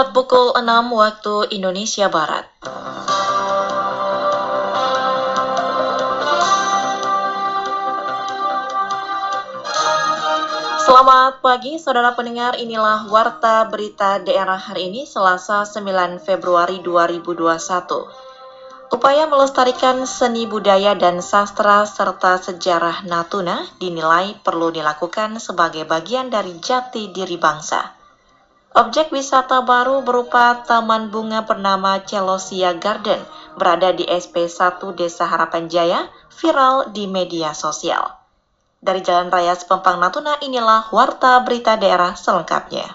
Tepat pukul 6 waktu Indonesia Barat. Selamat pagi, saudara pendengar. Inilah warta berita daerah hari ini, Selasa 9 Februari 2021. Upaya melestarikan seni budaya dan sastra serta sejarah Natuna dinilai perlu dilakukan sebagai bagian dari jati diri bangsa. Objek wisata baru berupa taman bunga bernama Celosia Garden berada di SP1 Desa Harapan Jaya viral di media sosial. Dari Jalan Raya Sepempang Natuna inilah warta berita daerah selengkapnya.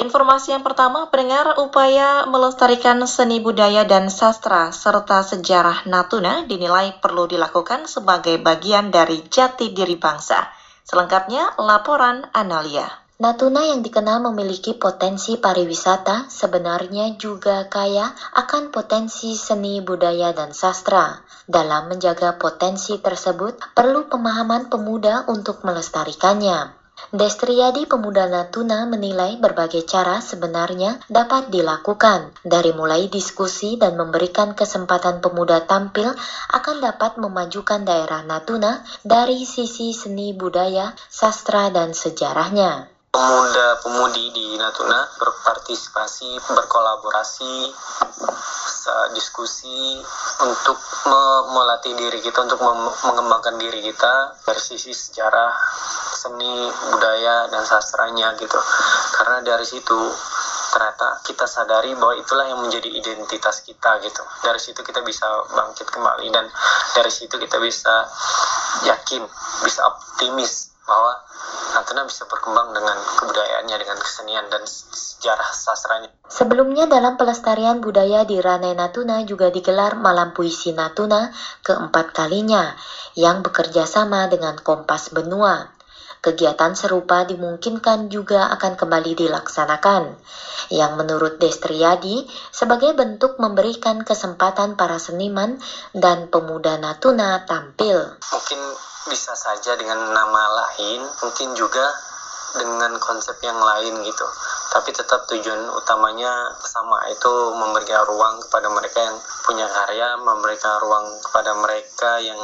Informasi yang pertama, pendengar upaya melestarikan seni budaya dan sastra serta sejarah Natuna dinilai perlu dilakukan sebagai bagian dari jati diri bangsa. Selengkapnya, laporan Analia. Natuna yang dikenal memiliki potensi pariwisata sebenarnya juga kaya akan potensi seni budaya dan sastra. Dalam menjaga potensi tersebut, perlu pemahaman pemuda untuk melestarikannya. Destriadi Pemuda Natuna menilai berbagai cara sebenarnya dapat dilakukan, dari mulai diskusi dan memberikan kesempatan pemuda tampil akan dapat memajukan daerah Natuna dari sisi seni budaya, sastra, dan sejarahnya pemuda-pemudi di Natuna berpartisipasi, berkolaborasi, diskusi untuk me melatih diri kita untuk mengembangkan diri kita dari sisi sejarah, seni, budaya dan sastranya gitu. Karena dari situ ternyata kita sadari bahwa itulah yang menjadi identitas kita gitu. Dari situ kita bisa bangkit kembali dan dari situ kita bisa yakin, bisa optimis bahwa Natuna bisa berkembang dengan kebudayaannya, dengan kesenian dan sejarah sastranya. Sebelumnya dalam pelestarian budaya di Rane Natuna juga digelar Malam Puisi Natuna keempat kalinya yang bekerja sama dengan Kompas Benua. Kegiatan serupa dimungkinkan juga akan kembali dilaksanakan, yang menurut Destriadi sebagai bentuk memberikan kesempatan para seniman dan pemuda Natuna tampil. Mungkin bisa saja dengan nama lain, mungkin juga dengan konsep yang lain gitu. Tapi tetap tujuan utamanya sama itu memberikan ruang kepada mereka yang punya karya, memberikan ruang kepada mereka yang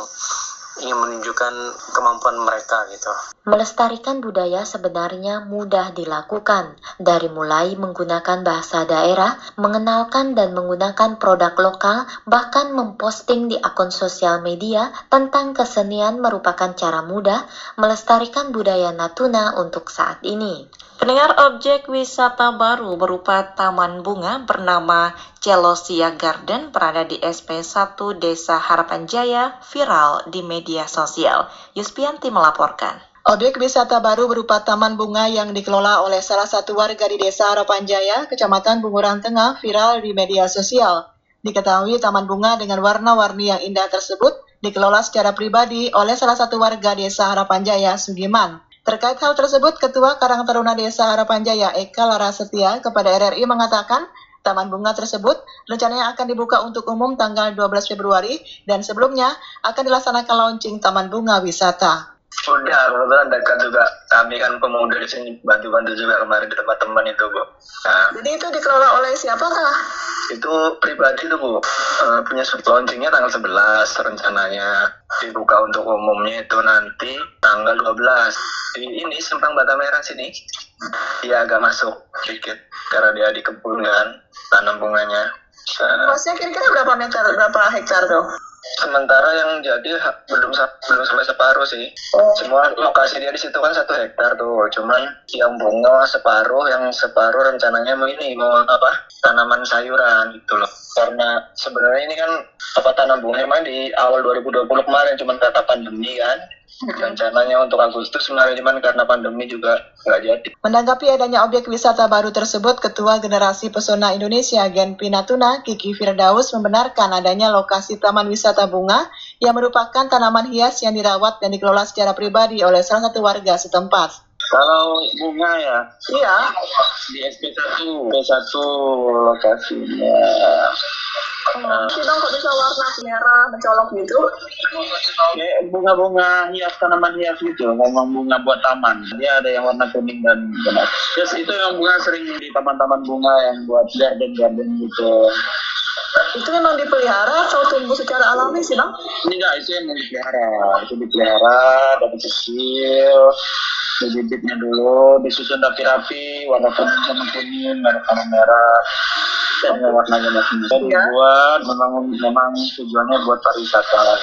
ingin menunjukkan kemampuan mereka gitu. Melestarikan budaya sebenarnya mudah dilakukan, dari mulai menggunakan bahasa daerah, mengenalkan dan menggunakan produk lokal, bahkan memposting di akun sosial media tentang kesenian merupakan cara mudah melestarikan budaya Natuna untuk saat ini. Pendengar objek wisata baru berupa taman bunga bernama Celosia Garden berada di SP1 Desa Harapan Jaya viral di media sosial. Yuspianti melaporkan. Objek wisata baru berupa taman bunga yang dikelola oleh salah satu warga di Desa Harapan Jaya, Kecamatan Bunguran Tengah, viral di media sosial. Diketahui taman bunga dengan warna-warni yang indah tersebut dikelola secara pribadi oleh salah satu warga Desa Harapan Jaya, Sugiman. Terkait hal tersebut, Ketua Karang Taruna Desa Harapan Jaya Eka Lara Setia kepada RRI mengatakan Taman bunga tersebut rencananya akan dibuka untuk umum tanggal 12 Februari dan sebelumnya akan dilaksanakan launching Taman Bunga Wisata. Udah, kebetulan dekat juga. Kami kan pemuda di sini bantu-bantu juga kemarin di tempat teman itu, Bu. Nah, Jadi itu dikelola oleh siapa, kah? Itu pribadi tuh, Bu. Uh, punya launchingnya tanggal 11 rencananya. Dibuka untuk umumnya itu nanti tanggal 12. Di ini Sempang Bata Merah sini. Dia agak masuk sedikit. Karena dia di kebun kan, tanam bunganya. Luasnya kira-kira berapa meter, berapa hektar tuh? Sementara yang jadi belum belum sampai separuh sih. Oh. semua lokasi dia di situ kan satu hektar tuh. Cuman yang bunga separuh yang separuh rencananya mau ini mau apa tanaman sayuran gitu loh. Karena sebenarnya ini kan apa tanam bunga emang di awal 2020 kemarin cuman kata pandemi kan. Rencananya untuk Agustus sebenarnya cuman karena pandemi juga nggak jadi. Menanggapi adanya objek wisata baru tersebut, Ketua Generasi Pesona Indonesia Gen Pinatuna Kiki Firdaus membenarkan adanya lokasi taman wisata bunga yang merupakan tanaman hias yang dirawat dan dikelola secara pribadi oleh salah satu warga setempat. Kalau bunga ya? Iya. Di SP1, SP1 lokasinya Oh, sih dong kok bisa warna merah mencolok gitu? Bunga-bunga hias tanaman hias gitu, ngomong bunga buat taman. Dia ada yang warna kuning dan gelap. Yes, itu yang bunga sering di taman-taman bunga yang buat garden-garden gitu. Itu memang dipelihara atau tumbuh secara alami sih bang? Enggak, itu yang dipelihara. Itu dipelihara dari kecil. Bibitnya dulu disusun rapi-rapi, warna kuning sama kuning, merah sama merah. Dan warnanya masing-masing dibuat memang memang tujuannya buat pariwisata.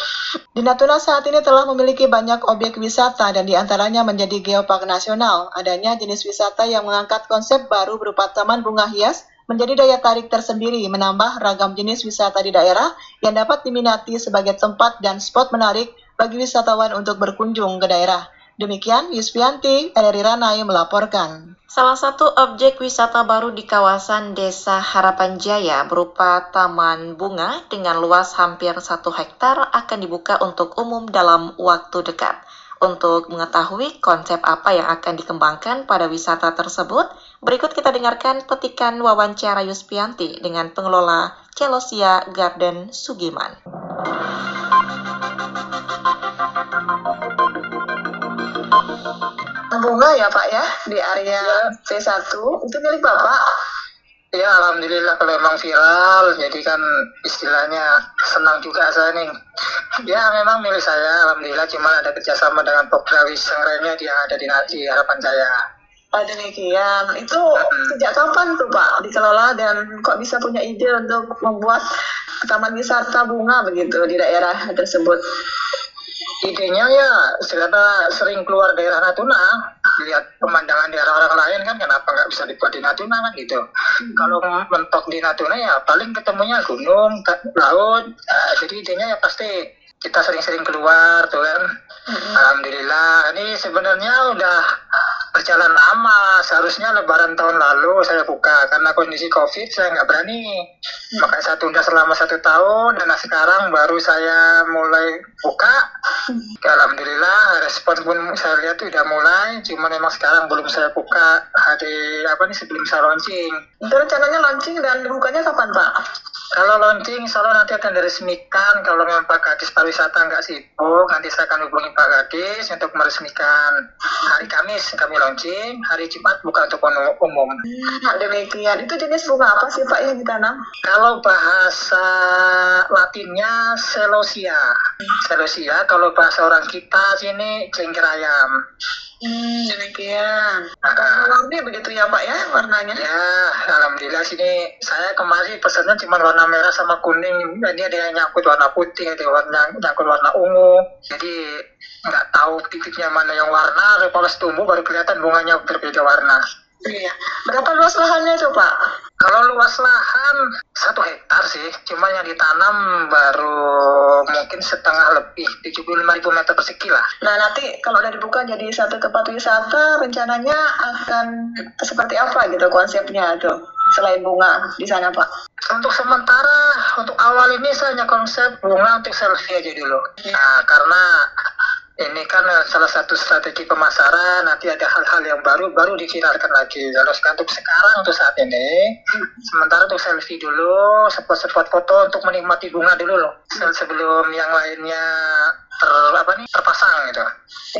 Di Natuna saat ini telah memiliki banyak objek wisata dan di antaranya menjadi geopark nasional. Adanya jenis wisata yang mengangkat konsep baru berupa taman bunga hias menjadi daya tarik tersendiri menambah ragam jenis wisata di daerah yang dapat diminati sebagai tempat dan spot menarik bagi wisatawan untuk berkunjung ke daerah. Demikian Yusfianti, RRI Ranai melaporkan. Salah satu objek wisata baru di kawasan Desa Harapan Jaya berupa taman bunga dengan luas hampir satu hektar akan dibuka untuk umum dalam waktu dekat. Untuk mengetahui konsep apa yang akan dikembangkan pada wisata tersebut, berikut kita dengarkan petikan wawancara Yuspianti dengan pengelola Celosia Garden Sugiman. Bunga ya Pak ya di area C1 itu milik Bapak. Ya alhamdulillah kalau emang viral jadi kan istilahnya senang juga saya nih. Ya memang milik saya alhamdulillah cuma ada kerjasama dengan Pokrawis Sangrenya yang ada di Nadi Harapan Jaya. Oh, demikian. Itu sejak kapan tuh Pak dikelola dan kok bisa punya ide untuk membuat taman wisata bunga begitu di daerah tersebut? Idenya ya karena sering keluar daerah Natuna lihat pemandangan daerah orang lain kan kenapa nggak bisa dibuat di Natuna kan gitu. Kalau mentok di Natuna ya paling ketemunya gunung, laut. Nah, jadi idenya ya pasti kita sering-sering keluar tuh kan. Alhamdulillah ini sebenarnya udah berjalan lama. Seharusnya Lebaran tahun lalu saya buka karena kondisi COVID saya nggak berani. Makanya saya tunda selama satu tahun dan sekarang baru saya mulai buka. Alhamdulillah respon pun saya lihat udah mulai. Cuma memang sekarang belum saya buka hari apa nih sebelum saya launching. Itu rencananya launching dan bukanya kapan Pak? Kalau launching, insya Allah nanti akan diresmikan. Kalau memang Pak Gadis pariwisata nggak sibuk, nanti saya akan hubungi Pak Gadis untuk meresmikan. Hari Kamis kami launching, hari Jumat buka untuk umum. Nah, demikian. Itu jenis bunga apa sih Pak yang ditanam? Kalau bahasa Latinnya celosia. Celosia, kalau bahasa orang kita sini jengker ayam. Hmm, demikian. Ah, Warna begitu ya Pak ya warnanya? Ya, alhamdulillah sini saya kemarin pesannya cuma warna merah sama kuning. Ini ada yang nyangkut warna putih, ada yang warna nyangkut warna ungu. Jadi nggak tahu titiknya mana yang warna. Kalau tumbuh baru kelihatan bunganya berbeda warna. Iya. Berapa luas lahannya itu Pak? Kalau luas lahan satu hektar sih, cuma yang ditanam baru mungkin setengah lebih, 75.000 meter persegi lah. Nah nanti kalau udah dibuka jadi satu tempat wisata, rencananya akan seperti apa gitu konsepnya tuh? Selain bunga di sana Pak? Untuk sementara, untuk awal ini saya hanya konsep bunga untuk selfie aja dulu. Nah, karena ini kan salah satu strategi pemasaran, nanti ada hal-hal yang baru, baru diviralkan lagi. Kalau sekarang untuk sekarang, untuk saat ini, sementara untuk selfie dulu, spot-spot foto untuk menikmati bunga dulu loh. Se- Sebelum yang lainnya ter, apa nih, terpasang gitu.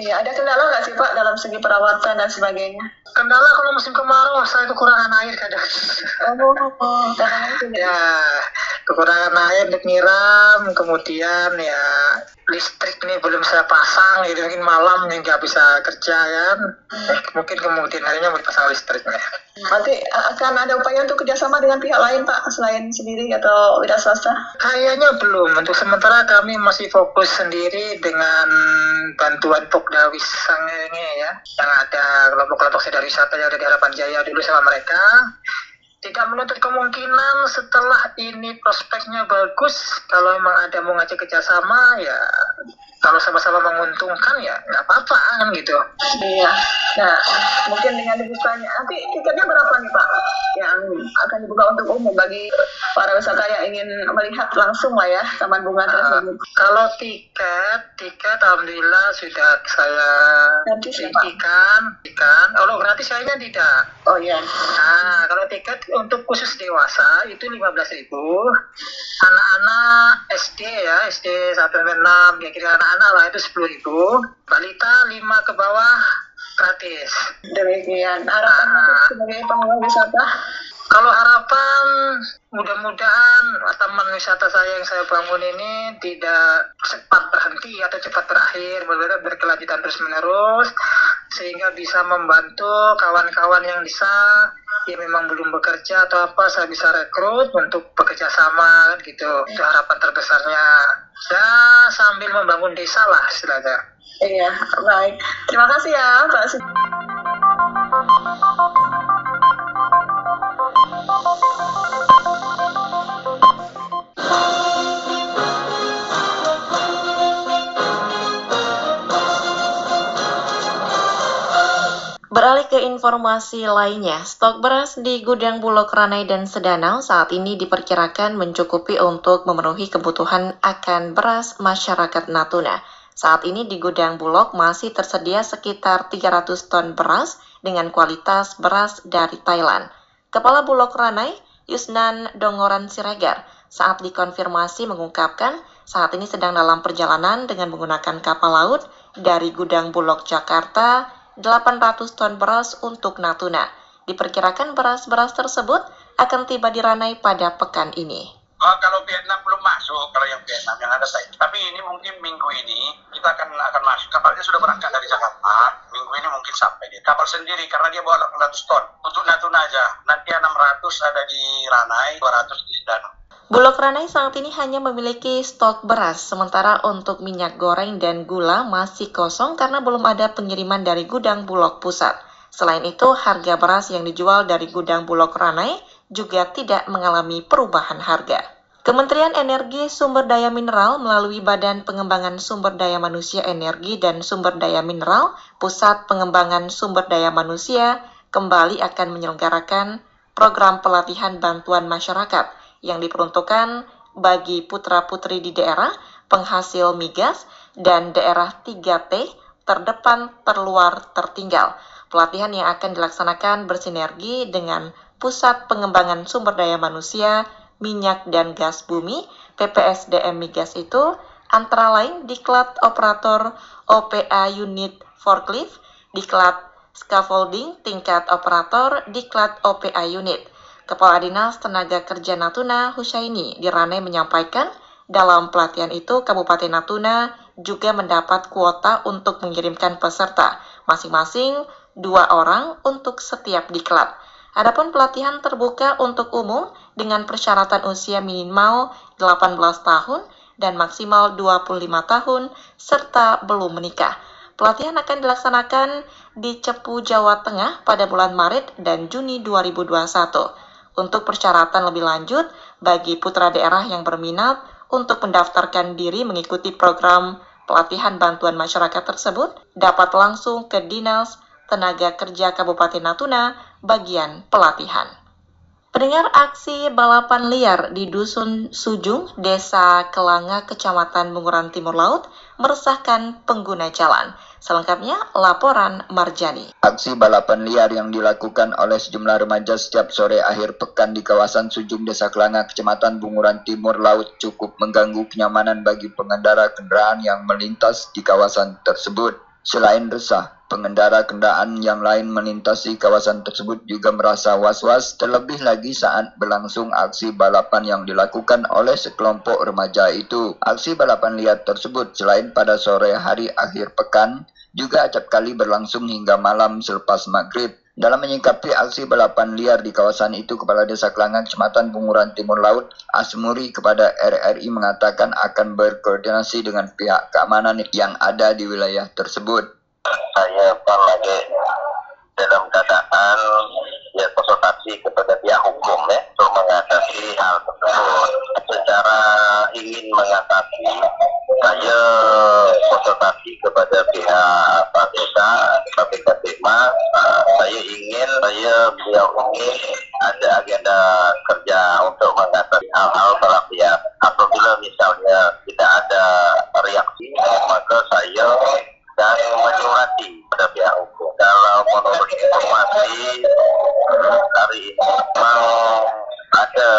Iya, ada kendala nggak sih Pak dalam segi perawatan dan sebagainya? Kendala kalau musim kemarau, saya kekurangan air kadang. Oh, ya kekurangan air untuk nyiram kemudian ya listrik ini belum saya pasang jadi mungkin malam nih nggak bisa kerja kan Eh, mungkin kemudian harinya mau dipasang listriknya Nanti akan ada upaya untuk kerjasama dengan pihak lain Pak, selain sendiri atau wira swasta? kayaknya belum untuk sementara kami masih fokus sendiri dengan bantuan Pokdawis Sangenge ya yang ada kelompok-kelompok sadar wisata yang ada di Harapan Jaya dulu sama mereka tidak menutup kemungkinan setelah ini prospeknya bagus kalau memang ada mau ngajak kerjasama ya kalau sama-sama menguntungkan ya nggak apa-apa kan gitu Iya. Nah, mungkin dengan dibukanya nanti tiketnya berapa nih Pak yang akan dibuka untuk umum bagi para wisata yang ingin melihat langsung lah ya taman bunga Nah, tersebut. kalau tiket tiket alhamdulillah sudah saya ya, tinggikan tinggikan kalau gratis sayanya tidak Oh iya. Nah, kalau tiket untuk khusus dewasa itu 15.000. Anak-anak SD ya, SD 1 sampai 6, ya kira anak-anak lah itu 10.000. Balita 5 ke bawah gratis. Demikian harapan untuk sebagai pengelola wisata. Kalau harapan mudah-mudahan taman wisata saya yang saya bangun ini tidak cepat berhenti atau cepat berakhir, benar-benar berkelanjutan terus menerus sehingga bisa membantu kawan-kawan yang bisa yang memang belum bekerja atau apa saya bisa rekrut untuk bekerja sama kan gitu. Itu harapan terbesarnya. Ya sambil membangun desa lah istilahnya. Iya, baik. Terima kasih ya Pak Beralih ke informasi lainnya, stok beras di gudang Bulog Ranai dan Sedanau saat ini diperkirakan mencukupi untuk memenuhi kebutuhan akan beras masyarakat Natuna. Saat ini di gudang Bulog masih tersedia sekitar 300 ton beras dengan kualitas beras dari Thailand. Kepala Bulog Ranai, Yusnan Dongoran Siregar, saat dikonfirmasi mengungkapkan saat ini sedang dalam perjalanan dengan menggunakan kapal laut dari gudang Bulog Jakarta 800 ton beras untuk Natuna. Diperkirakan beras-beras tersebut akan tiba di Ranai pada pekan ini. Oh, kalau Vietnam belum masuk, kalau yang Vietnam yang ada saya. Tapi ini mungkin minggu ini kita akan akan masuk. Kapalnya sudah berangkat dari Jakarta. Minggu ini mungkin sampai dia. Kapal sendiri karena dia bawa 800 ton. Untuk Natuna aja. Nanti 600 ada di Ranai, 200 di Danau. Bulog Ranai saat ini hanya memiliki stok beras, sementara untuk minyak goreng dan gula masih kosong karena belum ada pengiriman dari gudang Bulog Pusat. Selain itu, harga beras yang dijual dari gudang Bulog Ranai juga tidak mengalami perubahan harga. Kementerian Energi Sumber Daya Mineral melalui Badan Pengembangan Sumber Daya Manusia Energi dan Sumber Daya Mineral, Pusat Pengembangan Sumber Daya Manusia, kembali akan menyelenggarakan program pelatihan bantuan masyarakat yang diperuntukkan bagi putra-putri di daerah penghasil migas dan daerah 3T terdepan, terluar, tertinggal. Pelatihan yang akan dilaksanakan bersinergi dengan Pusat Pengembangan Sumber Daya Manusia, Minyak dan Gas Bumi, PPSDM Migas itu antara lain diklat operator OPA unit forklift, diklat scaffolding tingkat operator, diklat OPA unit. Kepala Dinas Tenaga Kerja Natuna Husaini Dirane menyampaikan dalam pelatihan itu Kabupaten Natuna juga mendapat kuota untuk mengirimkan peserta masing-masing dua orang untuk setiap diklat. Adapun pelatihan terbuka untuk umum dengan persyaratan usia minimal 18 tahun dan maksimal 25 tahun serta belum menikah. Pelatihan akan dilaksanakan di Cepu, Jawa Tengah pada bulan Maret dan Juni 2021. Untuk persyaratan lebih lanjut, bagi putra daerah yang berminat untuk mendaftarkan diri mengikuti program pelatihan bantuan masyarakat tersebut, dapat langsung ke Dinas Tenaga Kerja Kabupaten Natuna bagian pelatihan. Pendengar aksi balapan liar di Dusun Sujung, Desa Kelanga, Kecamatan Bunguran Timur Laut, meresahkan pengguna jalan. Selengkapnya, laporan Marjani. Aksi balapan liar yang dilakukan oleh sejumlah remaja setiap sore akhir pekan di kawasan Sujung Desa Kelanga, Kecamatan Bunguran Timur Laut cukup mengganggu kenyamanan bagi pengendara kendaraan yang melintas di kawasan tersebut. Selain resah, pengendara kendaraan yang lain melintasi kawasan tersebut juga merasa was-was, terlebih lagi saat berlangsung aksi balapan yang dilakukan oleh sekelompok remaja itu. Aksi balapan liar tersebut selain pada sore hari akhir pekan, juga acap kali berlangsung hingga malam selepas maghrib. Dalam menyikapi aksi balapan liar di kawasan itu, Kepala Desa Kelangan, Kecamatan Bunguran Timur Laut, Asmuri kepada RRI mengatakan akan berkoordinasi dengan pihak keamanan yang ada di wilayah tersebut. Saya kan lagi dalam keadaan ya konsultasi kepada pihak hukum ya untuk mengatasi hal tersebut. Secara ingin mengatasi, saya pihak Pak Desa, uh, saya ingin, saya beliau ingin ada agenda kerja untuk mengatasi hal-hal pelapian. Apabila misalnya tidak ada reaksi, maka saya dan menyurati pada pihak hukum. Kalau menurut informasi hari ini memang ada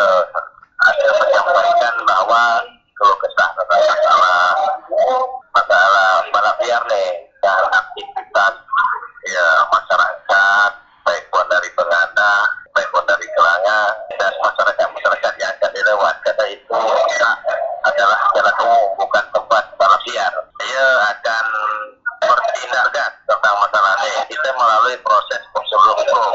ada menyampaikan bahwa kalau kesah tentang masalah masalah balap liar nih dan aktivitas ya masyarakat baik pun dari pengada baik pun dari kelanga dan masyarakat masyarakat yang akan dilewat karena itu ya, adalah jalan umum bukan tempat balap liar. Saya akan bertindak tentang masalah ini kita melalui proses prosedur hukum.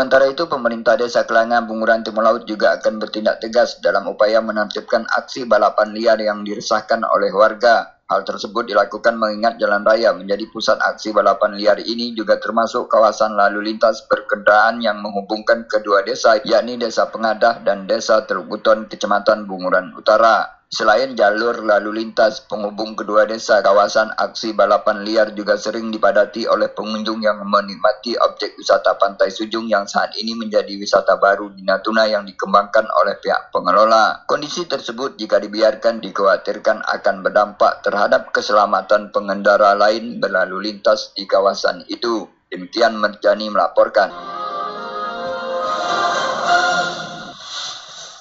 Sementara itu, pemerintah desa Kelanga Bunguran Timur Laut juga akan bertindak tegas dalam upaya menertibkan aksi balapan liar yang diresahkan oleh warga. Hal tersebut dilakukan mengingat jalan raya menjadi pusat aksi balapan liar ini juga termasuk kawasan lalu lintas berkendaraan yang menghubungkan kedua desa yakni Desa Pengadah dan Desa Teluk Buton, Kecamatan Bunguran Utara. Selain jalur lalu lintas penghubung kedua desa, kawasan aksi balapan liar juga sering dipadati oleh pengunjung yang menikmati objek wisata Pantai Sujung yang saat ini menjadi wisata baru di Natuna yang dikembangkan oleh pihak pengelola. Kondisi tersebut jika dibiarkan dikhawatirkan akan berdampak terhadap keselamatan pengendara lain berlalu lintas di kawasan itu. Demikian Merjani melaporkan.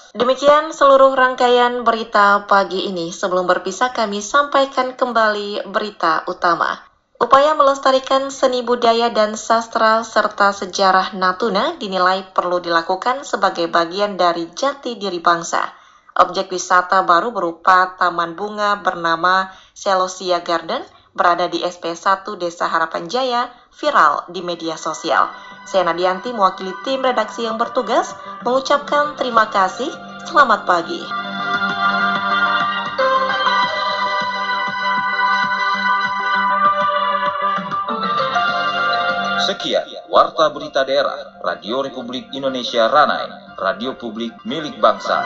Demikian seluruh rangkaian berita pagi ini. Sebelum berpisah kami sampaikan kembali berita utama. Upaya melestarikan seni budaya dan sastra serta sejarah Natuna dinilai perlu dilakukan sebagai bagian dari jati diri bangsa. Objek wisata baru berupa taman bunga bernama Celosia Garden berada di SP1 Desa Harapan Jaya viral di media sosial. Saya Nadianti mewakili tim redaksi yang bertugas mengucapkan terima kasih. Selamat pagi. Sekian Warta Berita Daerah Radio Republik Indonesia Ranai, radio publik milik bangsa.